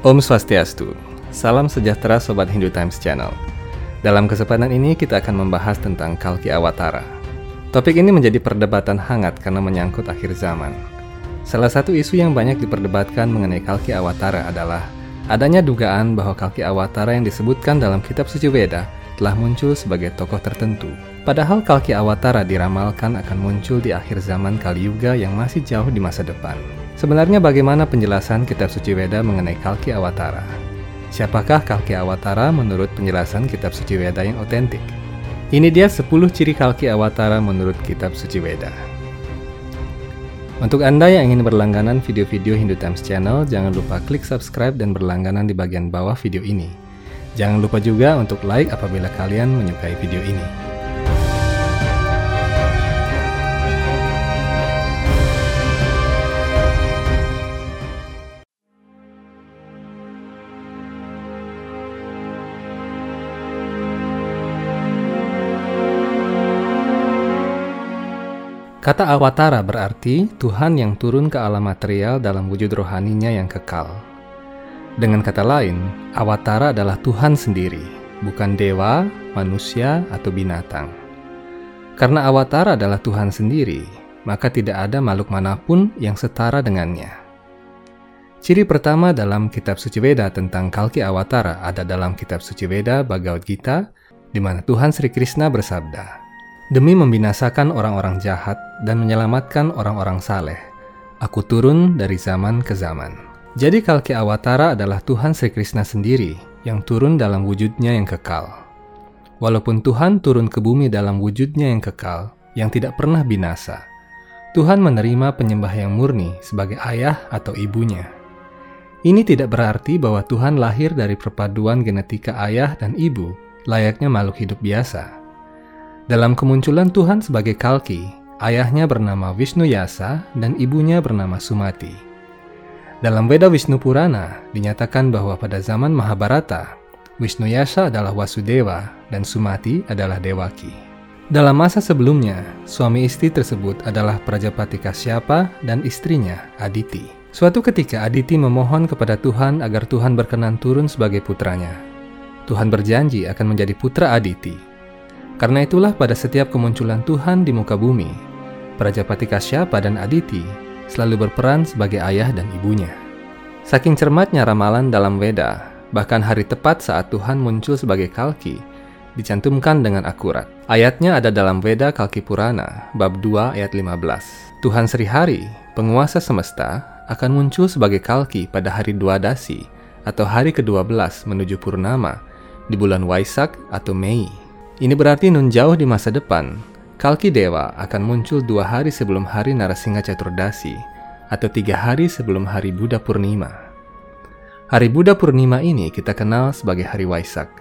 Om Swastiastu, salam sejahtera Sobat Hindu Times Channel. Dalam kesempatan ini kita akan membahas tentang Kalki Awatara. Topik ini menjadi perdebatan hangat karena menyangkut akhir zaman. Salah satu isu yang banyak diperdebatkan mengenai Kalki Awatara adalah adanya dugaan bahwa Kalki Awatara yang disebutkan dalam kitab suci Weda telah muncul sebagai tokoh tertentu. Padahal Kalki Awatara diramalkan akan muncul di akhir zaman Kali Yuga yang masih jauh di masa depan. Sebenarnya bagaimana penjelasan kitab suci Weda mengenai Kalki Awatara? Siapakah Kalki Awatara menurut penjelasan kitab suci Weda yang otentik? Ini dia 10 ciri Kalki Awatara menurut kitab suci Weda. Untuk Anda yang ingin berlangganan video-video Hindu Times Channel, jangan lupa klik subscribe dan berlangganan di bagian bawah video ini. Jangan lupa juga untuk like apabila kalian menyukai video ini. Kata awatara berarti Tuhan yang turun ke alam material dalam wujud rohaninya yang kekal. Dengan kata lain, awatara adalah Tuhan sendiri, bukan dewa, manusia, atau binatang. Karena awatara adalah Tuhan sendiri, maka tidak ada makhluk mana pun yang setara dengannya. Ciri pertama dalam kitab suci Weda tentang Kalki Awatara ada dalam kitab suci Weda Bhagavad Gita, di mana Tuhan Sri Krishna bersabda, Demi membinasakan orang-orang jahat dan menyelamatkan orang-orang saleh, aku turun dari zaman ke zaman. Jadi Kalki Awatara adalah Tuhan Sri Krishna sendiri yang turun dalam wujudnya yang kekal. Walaupun Tuhan turun ke bumi dalam wujudnya yang kekal, yang tidak pernah binasa, Tuhan menerima penyembah yang murni sebagai ayah atau ibunya. Ini tidak berarti bahwa Tuhan lahir dari perpaduan genetika ayah dan ibu, layaknya makhluk hidup biasa. Dalam kemunculan Tuhan sebagai Kalki, ayahnya bernama Wisnu Yasa dan ibunya bernama Sumati. Dalam Veda Wisnu Purana dinyatakan bahwa pada zaman Mahabharata, Wisnu Yasa adalah Wasudewa dan Sumati adalah Dewaki. Dalam masa sebelumnya, suami istri tersebut adalah Prajapati Kasyapa dan istrinya Aditi. Suatu ketika Aditi memohon kepada Tuhan agar Tuhan berkenan turun sebagai putranya. Tuhan berjanji akan menjadi putra Aditi karena itulah pada setiap kemunculan Tuhan di muka bumi, Prajapati Kasyapa dan Aditi selalu berperan sebagai ayah dan ibunya. Saking cermatnya ramalan dalam Weda, bahkan hari tepat saat Tuhan muncul sebagai Kalki, dicantumkan dengan akurat. Ayatnya ada dalam Weda Kalki Purana, bab 2 ayat 15. Tuhan Sri Hari, penguasa semesta, akan muncul sebagai Kalki pada hari Dasi atau hari ke-12 menuju Purnama di bulan Waisak atau Mei. Ini berarti nun jauh di masa depan, Kalki Dewa akan muncul dua hari sebelum hari Narasingha Caturdasi atau tiga hari sebelum hari Buddha Purnima. Hari Buddha Purnima ini kita kenal sebagai hari Waisak.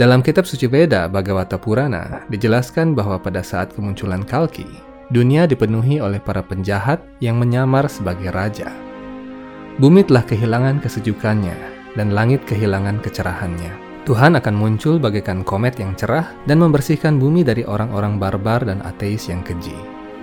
Dalam kitab suci Veda Bhagavata Purana dijelaskan bahwa pada saat kemunculan Kalki, dunia dipenuhi oleh para penjahat yang menyamar sebagai raja. Bumi telah kehilangan kesejukannya dan langit kehilangan kecerahannya. Tuhan akan muncul bagaikan komet yang cerah dan membersihkan bumi dari orang-orang barbar dan ateis yang keji.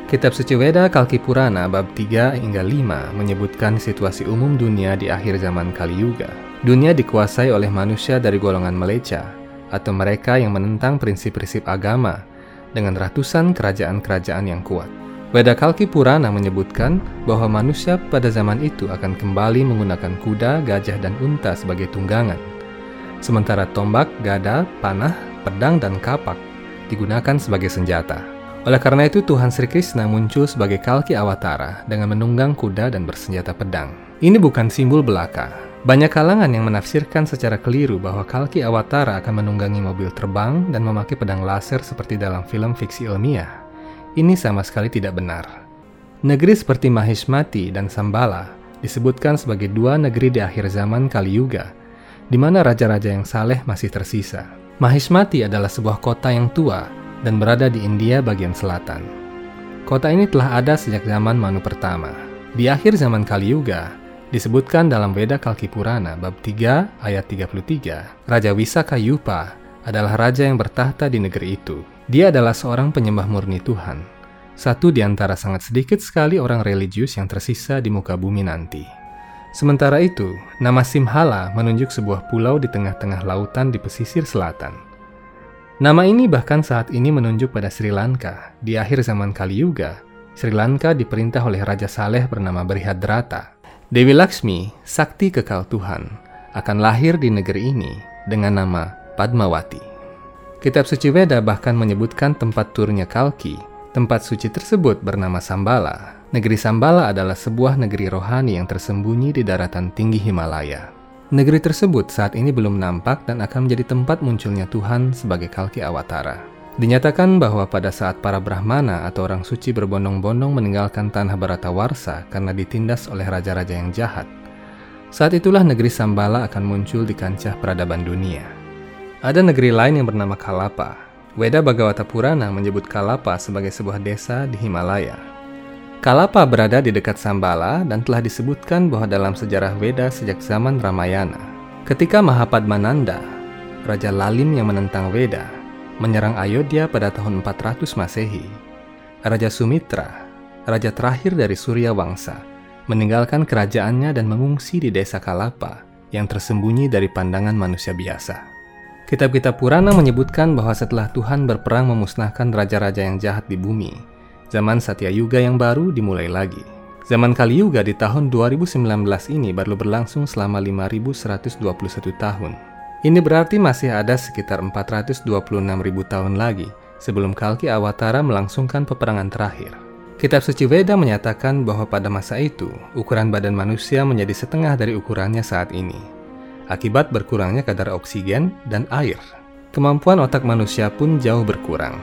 Kitab Suci Weda Kalki Purana bab 3 hingga 5 menyebutkan situasi umum dunia di akhir zaman Kali Yuga. Dunia dikuasai oleh manusia dari golongan meleca atau mereka yang menentang prinsip-prinsip agama dengan ratusan kerajaan-kerajaan yang kuat. Weda Kalki Purana menyebutkan bahwa manusia pada zaman itu akan kembali menggunakan kuda, gajah, dan unta sebagai tunggangan sementara tombak, gada, panah, pedang, dan kapak digunakan sebagai senjata. Oleh karena itu, Tuhan Sri Krishna muncul sebagai Kalki Awatara dengan menunggang kuda dan bersenjata pedang. Ini bukan simbol belaka. Banyak kalangan yang menafsirkan secara keliru bahwa Kalki Awatara akan menunggangi mobil terbang dan memakai pedang laser seperti dalam film fiksi ilmiah. Ini sama sekali tidak benar. Negeri seperti Maheshmati dan Sambala disebutkan sebagai dua negeri di akhir zaman Kali Yuga di mana raja-raja yang saleh masih tersisa. Mahishmati adalah sebuah kota yang tua dan berada di India bagian selatan. Kota ini telah ada sejak zaman Manu pertama. Di akhir zaman Kali Yuga, disebutkan dalam Veda Kalki Purana bab 3 ayat 33, Raja Wisaka Yupa adalah raja yang bertahta di negeri itu. Dia adalah seorang penyembah murni Tuhan, satu di antara sangat sedikit sekali orang religius yang tersisa di muka bumi nanti. Sementara itu, nama Simhala menunjuk sebuah pulau di tengah-tengah lautan di pesisir selatan. Nama ini bahkan saat ini menunjuk pada Sri Lanka. Di akhir zaman Kali Yuga, Sri Lanka diperintah oleh Raja Saleh bernama Brihadrata. Dewi Laksmi, sakti kekal Tuhan, akan lahir di negeri ini dengan nama Padmawati. Kitab suci Weda bahkan menyebutkan tempat turunnya Kalki. Tempat suci tersebut bernama Sambala. Negeri Sambala adalah sebuah negeri rohani yang tersembunyi di daratan tinggi Himalaya. Negeri tersebut saat ini belum nampak dan akan menjadi tempat munculnya Tuhan sebagai Kalki Awatara. Dinyatakan bahwa pada saat para Brahmana atau orang suci berbondong-bondong meninggalkan tanah Baratawarsa karena ditindas oleh raja-raja yang jahat, saat itulah negeri Sambala akan muncul di kancah peradaban dunia. Ada negeri lain yang bernama Kalapa. Weda Bhagavata Purana menyebut Kalapa sebagai sebuah desa di Himalaya. Kalapa berada di dekat Sambala dan telah disebutkan bahwa dalam sejarah Weda sejak zaman Ramayana. Ketika Mahapadmananda, Raja Lalim yang menentang Weda, menyerang Ayodhya pada tahun 400 Masehi, Raja Sumitra, raja terakhir dari Surya Wangsa, meninggalkan kerajaannya dan mengungsi di desa Kalapa yang tersembunyi dari pandangan manusia biasa. Kitab-kitab Purana menyebutkan bahwa setelah Tuhan berperang memusnahkan raja-raja yang jahat di bumi, zaman Satya Yuga yang baru dimulai lagi. Zaman Kali Yuga di tahun 2019 ini baru berlangsung selama 5121 tahun. Ini berarti masih ada sekitar 426.000 tahun lagi sebelum Kalki Awatara melangsungkan peperangan terakhir. Kitab suci Veda menyatakan bahwa pada masa itu, ukuran badan manusia menjadi setengah dari ukurannya saat ini. Akibat berkurangnya kadar oksigen dan air. Kemampuan otak manusia pun jauh berkurang.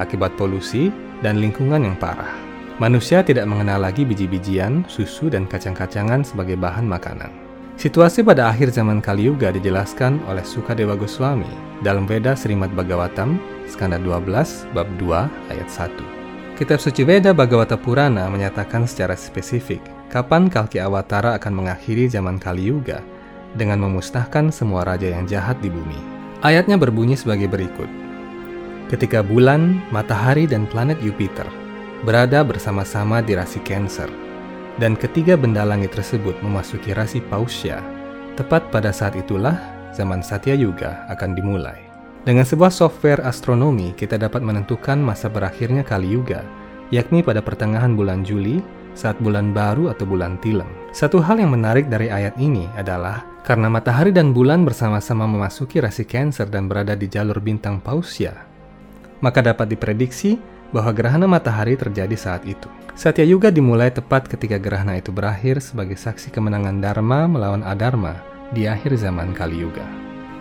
Akibat polusi dan lingkungan yang parah. Manusia tidak mengenal lagi biji-bijian, susu, dan kacang-kacangan sebagai bahan makanan. Situasi pada akhir zaman Kali Yuga dijelaskan oleh Sukadewa Goswami dalam Veda Srimad Bhagavatam, skanda 12, bab 2, ayat 1. Kitab suci Veda Bhagavata Purana menyatakan secara spesifik kapan Kalki Awatara akan mengakhiri zaman Kali Yuga dengan memusnahkan semua raja yang jahat di bumi. Ayatnya berbunyi sebagai berikut. Ketika bulan, matahari, dan planet Jupiter berada bersama-sama di rasi Cancer, dan ketiga benda langit tersebut memasuki rasi Pausya, tepat pada saat itulah zaman Satya Yuga akan dimulai. Dengan sebuah software astronomi, kita dapat menentukan masa berakhirnya Kali Yuga, yakni pada pertengahan bulan Juli saat bulan baru atau bulan Tilem. Satu hal yang menarik dari ayat ini adalah karena matahari dan bulan bersama-sama memasuki rasi Cancer dan berada di jalur bintang Pausya, maka dapat diprediksi bahwa gerhana matahari terjadi saat itu. Satya Yuga dimulai tepat ketika gerhana itu berakhir sebagai saksi kemenangan Dharma melawan Adharma di akhir zaman Kali Yuga.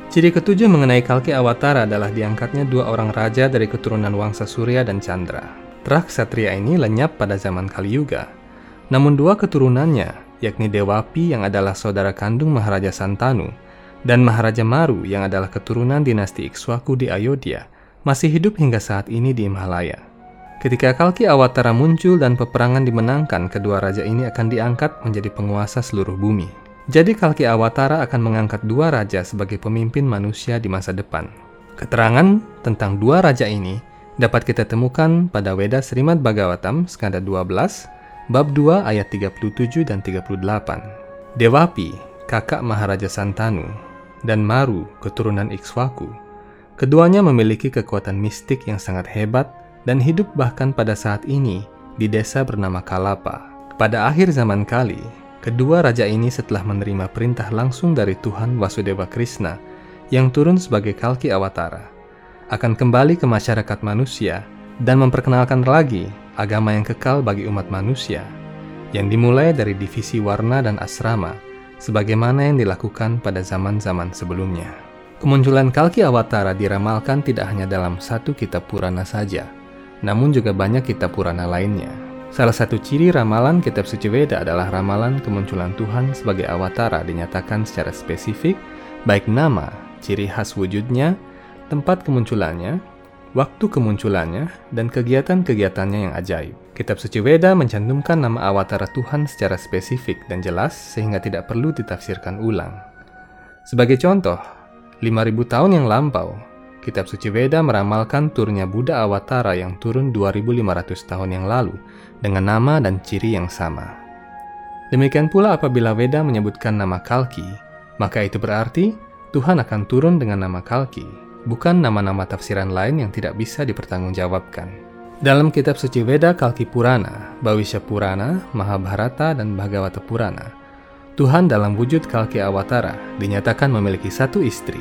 Ciri ketujuh mengenai Kalki Awatara adalah diangkatnya dua orang raja dari keturunan Wangsa Surya dan Chandra. Terak Satria ini lenyap pada zaman Kali Yuga. Namun dua keturunannya, yakni Dewapi yang adalah saudara kandung Maharaja Santanu, dan Maharaja Maru yang adalah keturunan dinasti Ikswaku di Ayodhya, masih hidup hingga saat ini di Himalaya. Ketika Kalki Awatara muncul dan peperangan dimenangkan, kedua raja ini akan diangkat menjadi penguasa seluruh bumi. Jadi Kalki Awatara akan mengangkat dua raja sebagai pemimpin manusia di masa depan. Keterangan tentang dua raja ini dapat kita temukan pada Weda Srimad Bhagavatam skanda 12, bab 2 ayat 37 dan 38. Dewapi, kakak Maharaja Santanu, dan Maru, keturunan Ikswaku. Keduanya memiliki kekuatan mistik yang sangat hebat dan hidup bahkan pada saat ini di desa bernama Kalapa. Pada akhir zaman kali, kedua raja ini setelah menerima perintah langsung dari Tuhan Wasudeva Krishna yang turun sebagai Kalki Awatara, akan kembali ke masyarakat manusia dan memperkenalkan lagi agama yang kekal bagi umat manusia, yang dimulai dari divisi warna dan asrama, sebagaimana yang dilakukan pada zaman-zaman sebelumnya. Kemunculan Kalki Awatara diramalkan tidak hanya dalam satu kitab Purana saja, namun juga banyak kitab Purana lainnya. Salah satu ciri ramalan kitab suci Veda adalah ramalan kemunculan Tuhan sebagai awatara dinyatakan secara spesifik, baik nama, ciri khas wujudnya, tempat kemunculannya, waktu kemunculannya, dan kegiatan-kegiatannya yang ajaib. Kitab suci Veda mencantumkan nama awatara Tuhan secara spesifik dan jelas sehingga tidak perlu ditafsirkan ulang. Sebagai contoh, 5000 tahun yang lampau, Kitab suci Veda meramalkan turunnya Buddha Awatara yang turun 2500 tahun yang lalu dengan nama dan ciri yang sama. Demikian pula apabila Weda menyebutkan nama Kalki, maka itu berarti Tuhan akan turun dengan nama Kalki, bukan nama-nama tafsiran lain yang tidak bisa dipertanggungjawabkan. Dalam kitab suci Weda Kalki Purana, Bawisya Purana, Mahabharata, dan Bhagavata Purana, Tuhan dalam wujud Kalki Awatara dinyatakan memiliki satu istri,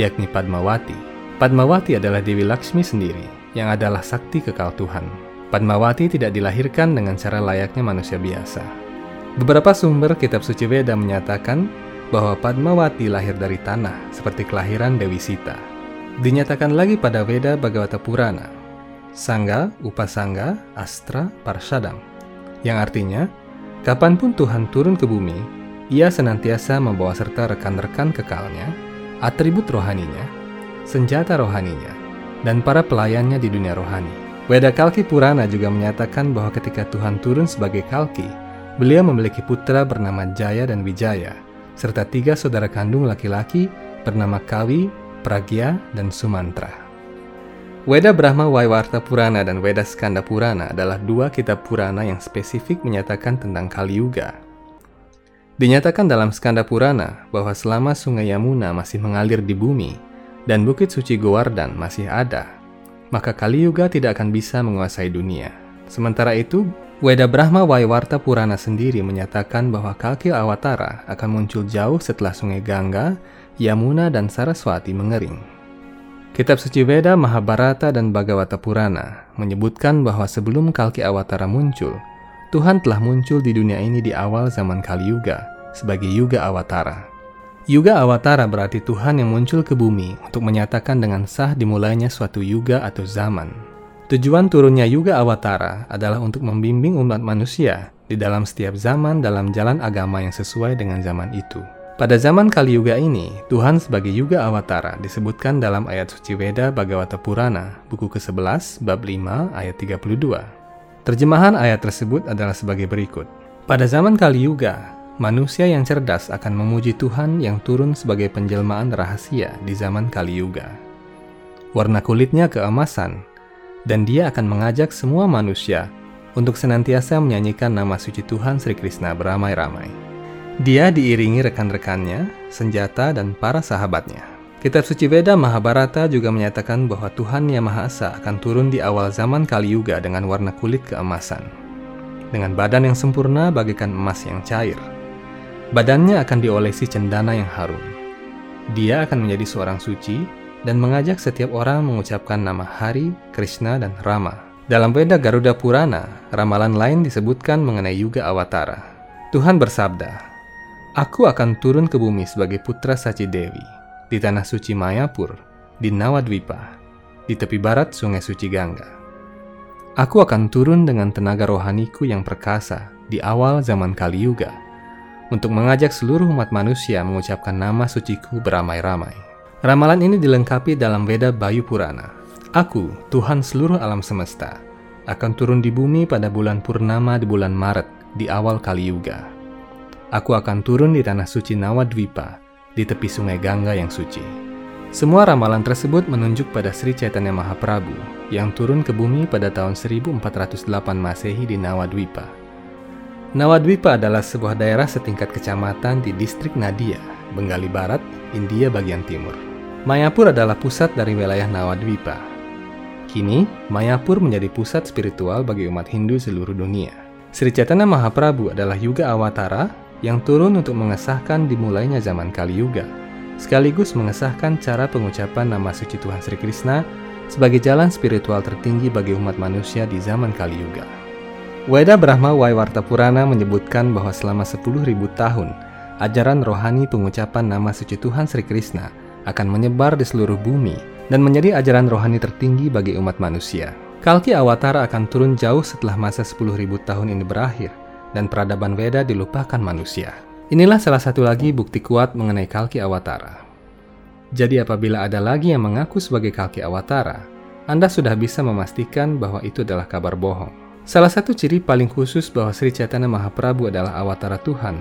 yakni Padmawati. Padmawati adalah Dewi Laksmi sendiri, yang adalah sakti kekal Tuhan. Padmawati tidak dilahirkan dengan cara layaknya manusia biasa. Beberapa sumber kitab suci Weda menyatakan bahwa Padmawati lahir dari tanah seperti kelahiran Dewi Sita. Dinyatakan lagi pada Weda Bhagavata Purana, Sangga, Upasangga, Astra, Parshadam, yang artinya, kapan pun Tuhan turun ke bumi, ia senantiasa membawa serta rekan-rekan kekalnya, atribut rohaninya, senjata rohaninya, dan para pelayannya di dunia rohani. Weda Kalki Purana juga menyatakan bahwa ketika Tuhan turun sebagai Kalki, Beliau memiliki putra bernama Jaya dan Wijaya, serta tiga saudara kandung laki-laki bernama Kawi, Pragya, dan Sumantra. Weda Brahma Waiwarta Purana dan Weda Skanda Purana adalah dua kitab Purana yang spesifik menyatakan tentang Kali Yuga. Dinyatakan dalam Skanda Purana bahwa selama sungai Yamuna masih mengalir di bumi dan bukit suci Govardhan masih ada, maka Kali Yuga tidak akan bisa menguasai dunia. Sementara itu, Weda Brahma Waiwarta Purana sendiri menyatakan bahwa Kalki Awatara akan muncul jauh setelah sungai Gangga, Yamuna, dan Saraswati mengering. Kitab suci Weda, Mahabharata, dan Bhagavata Purana menyebutkan bahwa sebelum Kalki Awatara muncul, Tuhan telah muncul di dunia ini di awal zaman Kali Yuga sebagai Yuga Awatara. Yuga Awatara berarti Tuhan yang muncul ke bumi untuk menyatakan dengan sah dimulainya suatu yuga atau zaman. Tujuan turunnya Yuga Awatara adalah untuk membimbing umat manusia di dalam setiap zaman dalam jalan agama yang sesuai dengan zaman itu. Pada zaman Kali Yuga ini, Tuhan sebagai Yuga Awatara disebutkan dalam ayat suci Weda Bhagavata Purana, buku ke-11, bab 5, ayat 32. Terjemahan ayat tersebut adalah sebagai berikut. Pada zaman Kali Yuga, manusia yang cerdas akan memuji Tuhan yang turun sebagai penjelmaan rahasia di zaman Kali Yuga. Warna kulitnya keemasan, dan dia akan mengajak semua manusia untuk senantiasa menyanyikan nama suci Tuhan Sri Krishna beramai-ramai. Dia diiringi rekan-rekannya, senjata, dan para sahabatnya. Kitab suci Veda Mahabharata juga menyatakan bahwa Tuhan Yang Maha Esa akan turun di awal zaman Kali Yuga dengan warna kulit keemasan. Dengan badan yang sempurna bagaikan emas yang cair. Badannya akan diolesi cendana yang harum. Dia akan menjadi seorang suci dan mengajak setiap orang mengucapkan nama Hari, Krishna, dan Rama. Dalam Veda Garuda Purana, ramalan lain disebutkan mengenai Yuga Awatara. Tuhan bersabda, Aku akan turun ke bumi sebagai putra Saci Dewi, di tanah suci Mayapur, di Nawadwipa, di tepi barat sungai suci Gangga. Aku akan turun dengan tenaga rohaniku yang perkasa di awal zaman Kali Yuga, untuk mengajak seluruh umat manusia mengucapkan nama suciku beramai-ramai. Ramalan ini dilengkapi dalam Veda Bayu Purana. Aku, Tuhan seluruh alam semesta, akan turun di bumi pada bulan purnama di bulan Maret di awal Kali Yuga. Aku akan turun di tanah suci Nawadwipa di tepi sungai Gangga yang suci. Semua ramalan tersebut menunjuk pada Sri Chaitanya Mahaprabhu yang turun ke bumi pada tahun 1408 Masehi di Nawadwipa. Nawadwipa adalah sebuah daerah setingkat kecamatan di distrik Nadia, Bengali Barat, India bagian timur. Mayapur adalah pusat dari wilayah Nawadwipa. Kini, Mayapur menjadi pusat spiritual bagi umat Hindu seluruh dunia. Sri Chaitanya Mahaprabhu adalah Yuga Awatara yang turun untuk mengesahkan dimulainya zaman Kali Yuga, sekaligus mengesahkan cara pengucapan nama suci Tuhan Sri Krishna sebagai jalan spiritual tertinggi bagi umat manusia di zaman Kali Yuga. Weda Brahma Waiwarta Purana menyebutkan bahwa selama 10.000 tahun, ajaran rohani pengucapan nama suci Tuhan Sri Krishna akan menyebar di seluruh bumi dan menjadi ajaran rohani tertinggi bagi umat manusia. Kalki Awatara akan turun jauh setelah masa 10.000 tahun ini berakhir dan peradaban Veda dilupakan manusia. Inilah salah satu lagi bukti kuat mengenai Kalki Awatara. Jadi apabila ada lagi yang mengaku sebagai Kalki Awatara, Anda sudah bisa memastikan bahwa itu adalah kabar bohong. Salah satu ciri paling khusus bahwa Sri Chaitanya Mahaprabhu adalah awatara Tuhan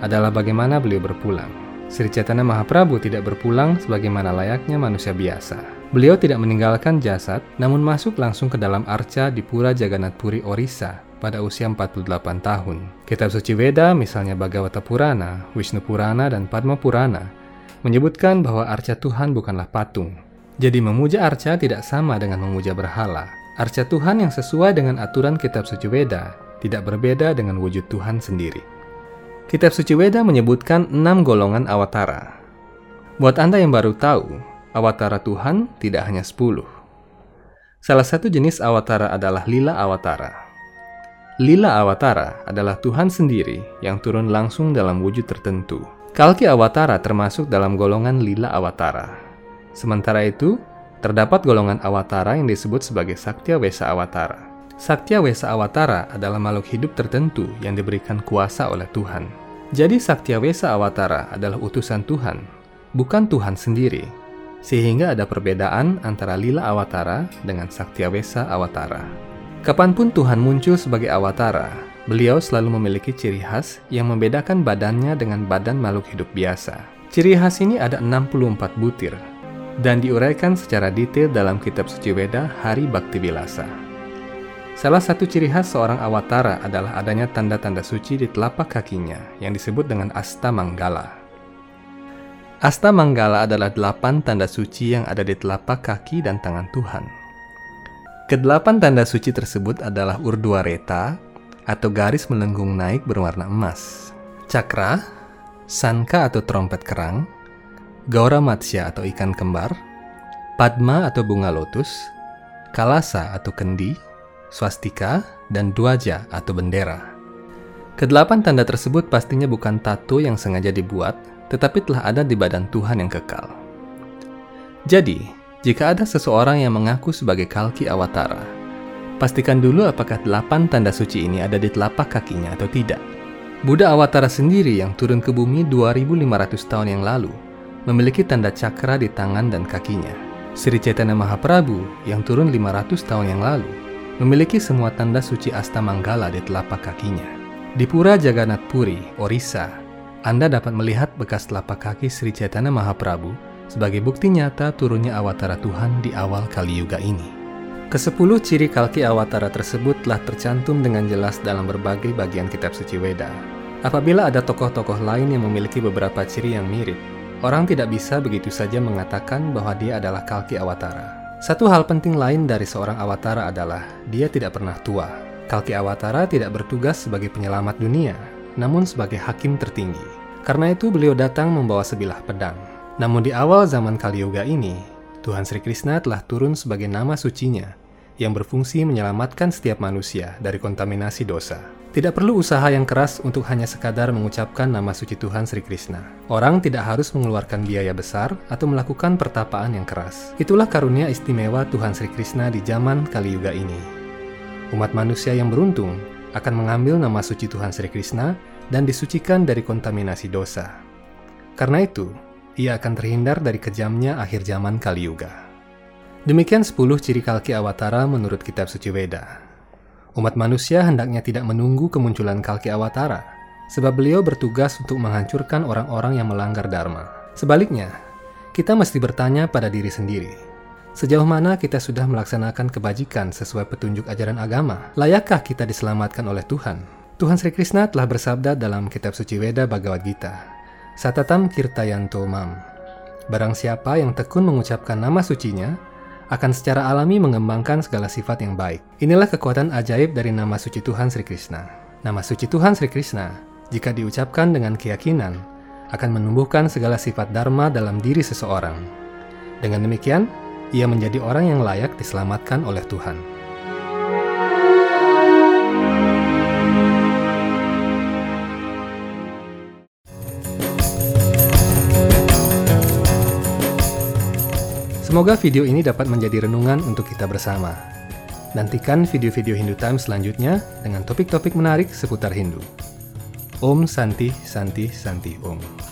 adalah bagaimana beliau berpulang. Sri Chaitanya Mahaprabhu tidak berpulang sebagaimana layaknya manusia biasa. Beliau tidak meninggalkan jasad, namun masuk langsung ke dalam arca di Pura Jagannath Puri, Orissa pada usia 48 tahun. Kitab suci Weda misalnya Bhagavata Purana, Wisnu Purana, dan Padma Purana menyebutkan bahwa arca Tuhan bukanlah patung. Jadi memuja arca tidak sama dengan memuja berhala. Arca Tuhan yang sesuai dengan aturan kitab suci Weda tidak berbeda dengan wujud Tuhan sendiri. Kitab suci Weda menyebutkan enam golongan awatara. Buat Anda yang baru tahu, awatara Tuhan tidak hanya sepuluh. Salah satu jenis awatara adalah lila awatara. Lila Awatara adalah Tuhan sendiri yang turun langsung dalam wujud tertentu. Kalki Awatara termasuk dalam golongan Lila Awatara. Sementara itu, terdapat golongan Awatara yang disebut sebagai Saktia Wesa Awatara. Saktia Wesa Awatara adalah makhluk hidup tertentu yang diberikan kuasa oleh Tuhan. Jadi Saktia Wesa Awatara adalah utusan Tuhan, bukan Tuhan sendiri. Sehingga ada perbedaan antara Lila Awatara dengan Saktia Wesa Awatara. Kapan pun Tuhan muncul sebagai awatara, beliau selalu memiliki ciri khas yang membedakan badannya dengan badan makhluk hidup biasa. Ciri khas ini ada 64 butir dan diuraikan secara detail dalam kitab suci Weda Hari Bakti Bilasa. Salah satu ciri khas seorang awatara adalah adanya tanda-tanda suci di telapak kakinya yang disebut dengan Asta Manggala. Asta Manggala adalah delapan tanda suci yang ada di telapak kaki dan tangan Tuhan. Kedelapan tanda suci tersebut adalah Urdhwareta atau garis melengkung naik berwarna emas, Cakra, Sanka atau trompet kerang, Gaura Matsya atau ikan kembar, Padma atau bunga lotus, Kalasa atau kendi, Swastika, dan Dwaja atau bendera. Kedelapan tanda tersebut pastinya bukan tato yang sengaja dibuat, tetapi telah ada di badan Tuhan yang kekal. Jadi, jika ada seseorang yang mengaku sebagai Kalki Awatara, pastikan dulu apakah delapan tanda suci ini ada di telapak kakinya atau tidak. Buddha Awatara sendiri yang turun ke bumi 2500 tahun yang lalu memiliki tanda cakra di tangan dan kakinya. Sri Chaitanya Mahaprabhu yang turun 500 tahun yang lalu memiliki semua tanda suci Asta Manggala di telapak kakinya. Di Pura Jagannath Puri, Orissa, Anda dapat melihat bekas telapak kaki Sri Chaitanya Mahaprabhu sebagai bukti nyata turunnya awatara Tuhan di awal Kali Yuga ini. Kesepuluh ciri kalki awatara tersebut telah tercantum dengan jelas dalam berbagai bagian kitab suci Weda. Apabila ada tokoh-tokoh lain yang memiliki beberapa ciri yang mirip, orang tidak bisa begitu saja mengatakan bahwa dia adalah kalki awatara. Satu hal penting lain dari seorang awatara adalah dia tidak pernah tua. Kalki awatara tidak bertugas sebagai penyelamat dunia, namun sebagai hakim tertinggi. Karena itu beliau datang membawa sebilah pedang. Namun di awal zaman Kali Yoga ini, Tuhan Sri Krishna telah turun sebagai nama sucinya yang berfungsi menyelamatkan setiap manusia dari kontaminasi dosa. Tidak perlu usaha yang keras untuk hanya sekadar mengucapkan nama suci Tuhan Sri Krishna. Orang tidak harus mengeluarkan biaya besar atau melakukan pertapaan yang keras. Itulah karunia istimewa Tuhan Sri Krishna di zaman Kali Yuga ini. Umat manusia yang beruntung akan mengambil nama suci Tuhan Sri Krishna dan disucikan dari kontaminasi dosa. Karena itu, ia akan terhindar dari kejamnya akhir zaman Kali Yuga. Demikian 10 ciri Kalki Awatara menurut kitab suci Weda. Umat manusia hendaknya tidak menunggu kemunculan Kalki Awatara, sebab beliau bertugas untuk menghancurkan orang-orang yang melanggar Dharma. Sebaliknya, kita mesti bertanya pada diri sendiri, sejauh mana kita sudah melaksanakan kebajikan sesuai petunjuk ajaran agama? Layakkah kita diselamatkan oleh Tuhan? Tuhan Sri Krishna telah bersabda dalam kitab suci Weda Bhagavad Gita, Satatam Kirtayanto Mam. Barang siapa yang tekun mengucapkan nama sucinya, akan secara alami mengembangkan segala sifat yang baik. Inilah kekuatan ajaib dari nama suci Tuhan Sri Krishna. Nama suci Tuhan Sri Krishna, jika diucapkan dengan keyakinan, akan menumbuhkan segala sifat dharma dalam diri seseorang. Dengan demikian, ia menjadi orang yang layak diselamatkan oleh Tuhan. Semoga video ini dapat menjadi renungan untuk kita bersama. Nantikan video-video Hindu Times selanjutnya dengan topik-topik menarik seputar Hindu. Om Santi Santi Santi Om.